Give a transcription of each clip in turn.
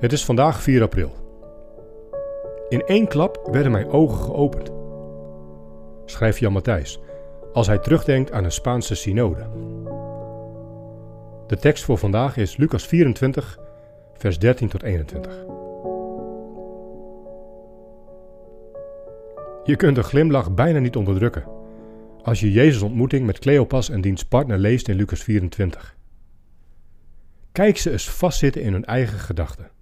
Het is vandaag 4 april. In één klap werden mijn ogen geopend. Schrijft Jan Matthijs als hij terugdenkt aan een Spaanse synode. De tekst voor vandaag is Lucas 24, vers 13 tot 21. Je kunt een glimlach bijna niet onderdrukken als je Jezus' ontmoeting met Cleopas en diens partner leest in Lucas 24. Kijk ze eens vastzitten in hun eigen gedachten.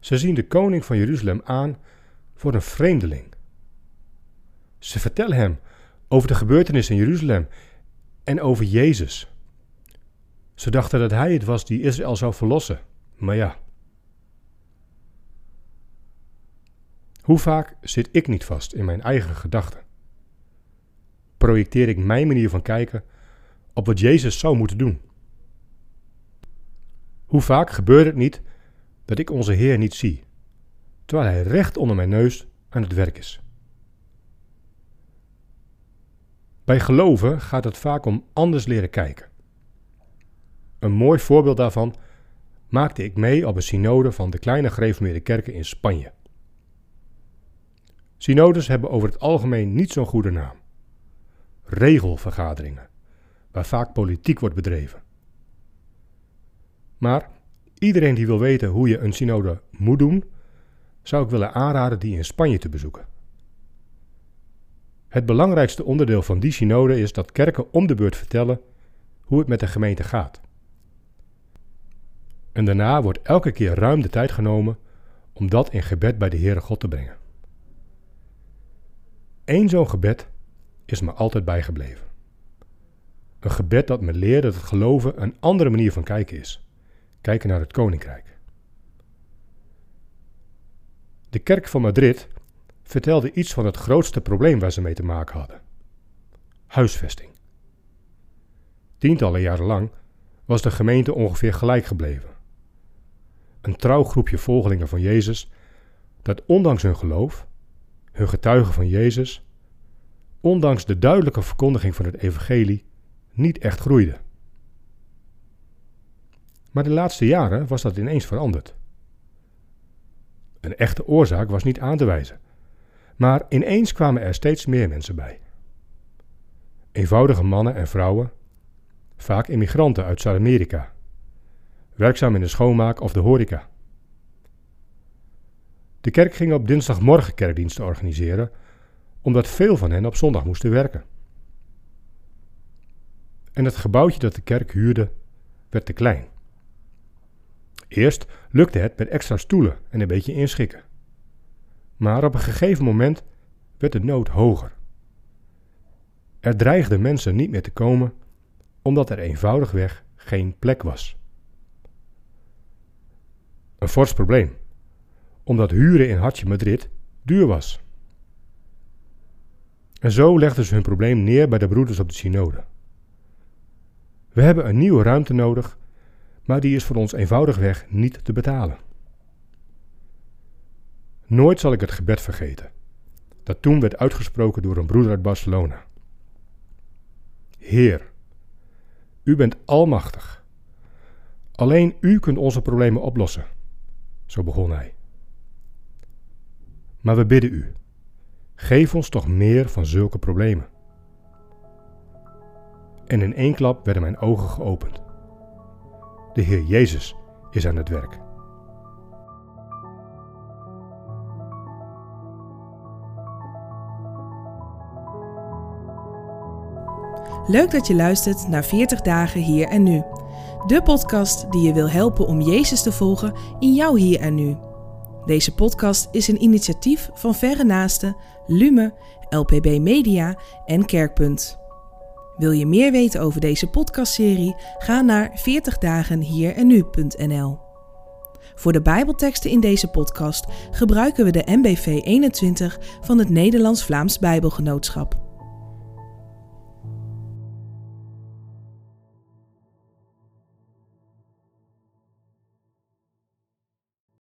Ze zien de koning van Jeruzalem aan voor een vreemdeling. Ze vertellen hem over de gebeurtenissen in Jeruzalem en over Jezus. Ze dachten dat hij het was die Israël zou verlossen, maar ja. Hoe vaak zit ik niet vast in mijn eigen gedachten? Projecteer ik mijn manier van kijken op wat Jezus zou moeten doen? Hoe vaak gebeurt het niet dat ik onze Heer niet zie, terwijl Hij recht onder mijn neus aan het werk is? Bij geloven gaat het vaak om anders leren kijken. Een mooi voorbeeld daarvan maakte ik mee op een synode van de kleine gereformeerde kerken in Spanje. Synodes hebben over het algemeen niet zo'n goede naam. Regelvergaderingen, waar vaak politiek wordt bedreven. Maar iedereen die wil weten hoe je een synode moet doen, zou ik willen aanraden die in Spanje te bezoeken. Het belangrijkste onderdeel van die synode is dat kerken om de beurt vertellen hoe het met de gemeente gaat. En daarna wordt elke keer ruim de tijd genomen om dat in gebed bij de Heere God te brengen. Eén zo'n gebed is me altijd bijgebleven. Een gebed dat me leert dat het geloven een andere manier van kijken is. Kijken naar het koninkrijk. De kerk van Madrid vertelde iets van het grootste probleem waar ze mee te maken hadden: huisvesting. Tientallen jaren lang was de gemeente ongeveer gelijk gebleven. Een trouw groepje volgelingen van Jezus dat ondanks hun geloof, hun getuigen van Jezus, ondanks de duidelijke verkondiging van het evangelie, niet echt groeide. Maar de laatste jaren was dat ineens veranderd. Een echte oorzaak was niet aan te wijzen. Maar ineens kwamen er steeds meer mensen bij. Eenvoudige mannen en vrouwen, vaak immigranten uit Zuid-Amerika, werkzaam in de schoonmaak of de horeca. De kerk ging op dinsdagmorgen kerkdiensten organiseren, omdat veel van hen op zondag moesten werken. En het gebouwtje dat de kerk huurde werd te klein. Eerst lukte het met extra stoelen en een beetje inschikken. Maar op een gegeven moment werd de nood hoger. Er dreigden mensen niet meer te komen, omdat er eenvoudigweg geen plek was. Een fors probleem, omdat huren in Hartje Madrid duur was. En zo legden ze hun probleem neer bij de broeders op de synode. We hebben een nieuwe ruimte nodig, maar die is voor ons eenvoudigweg niet te betalen. Nooit zal ik het gebed vergeten, dat toen werd uitgesproken door een broeder uit Barcelona. Heer, u bent almachtig. Alleen u kunt onze problemen oplossen. Zo begon hij. Maar we bidden u, geef ons toch meer van zulke problemen. En in één klap werden mijn ogen geopend. De Heer Jezus is aan het werk. Leuk dat je luistert naar 40 dagen hier en nu. De podcast die je wil helpen om Jezus te volgen in jouw hier en nu. Deze podcast is een initiatief van Verre Naasten, Lume, LPB Media en Kerkpunt. Wil je meer weten over deze podcastserie? Ga naar 40dagenhierennu.nl. Voor de Bijbelteksten in deze podcast gebruiken we de MBV 21 van het Nederlands-Vlaams Bijbelgenootschap.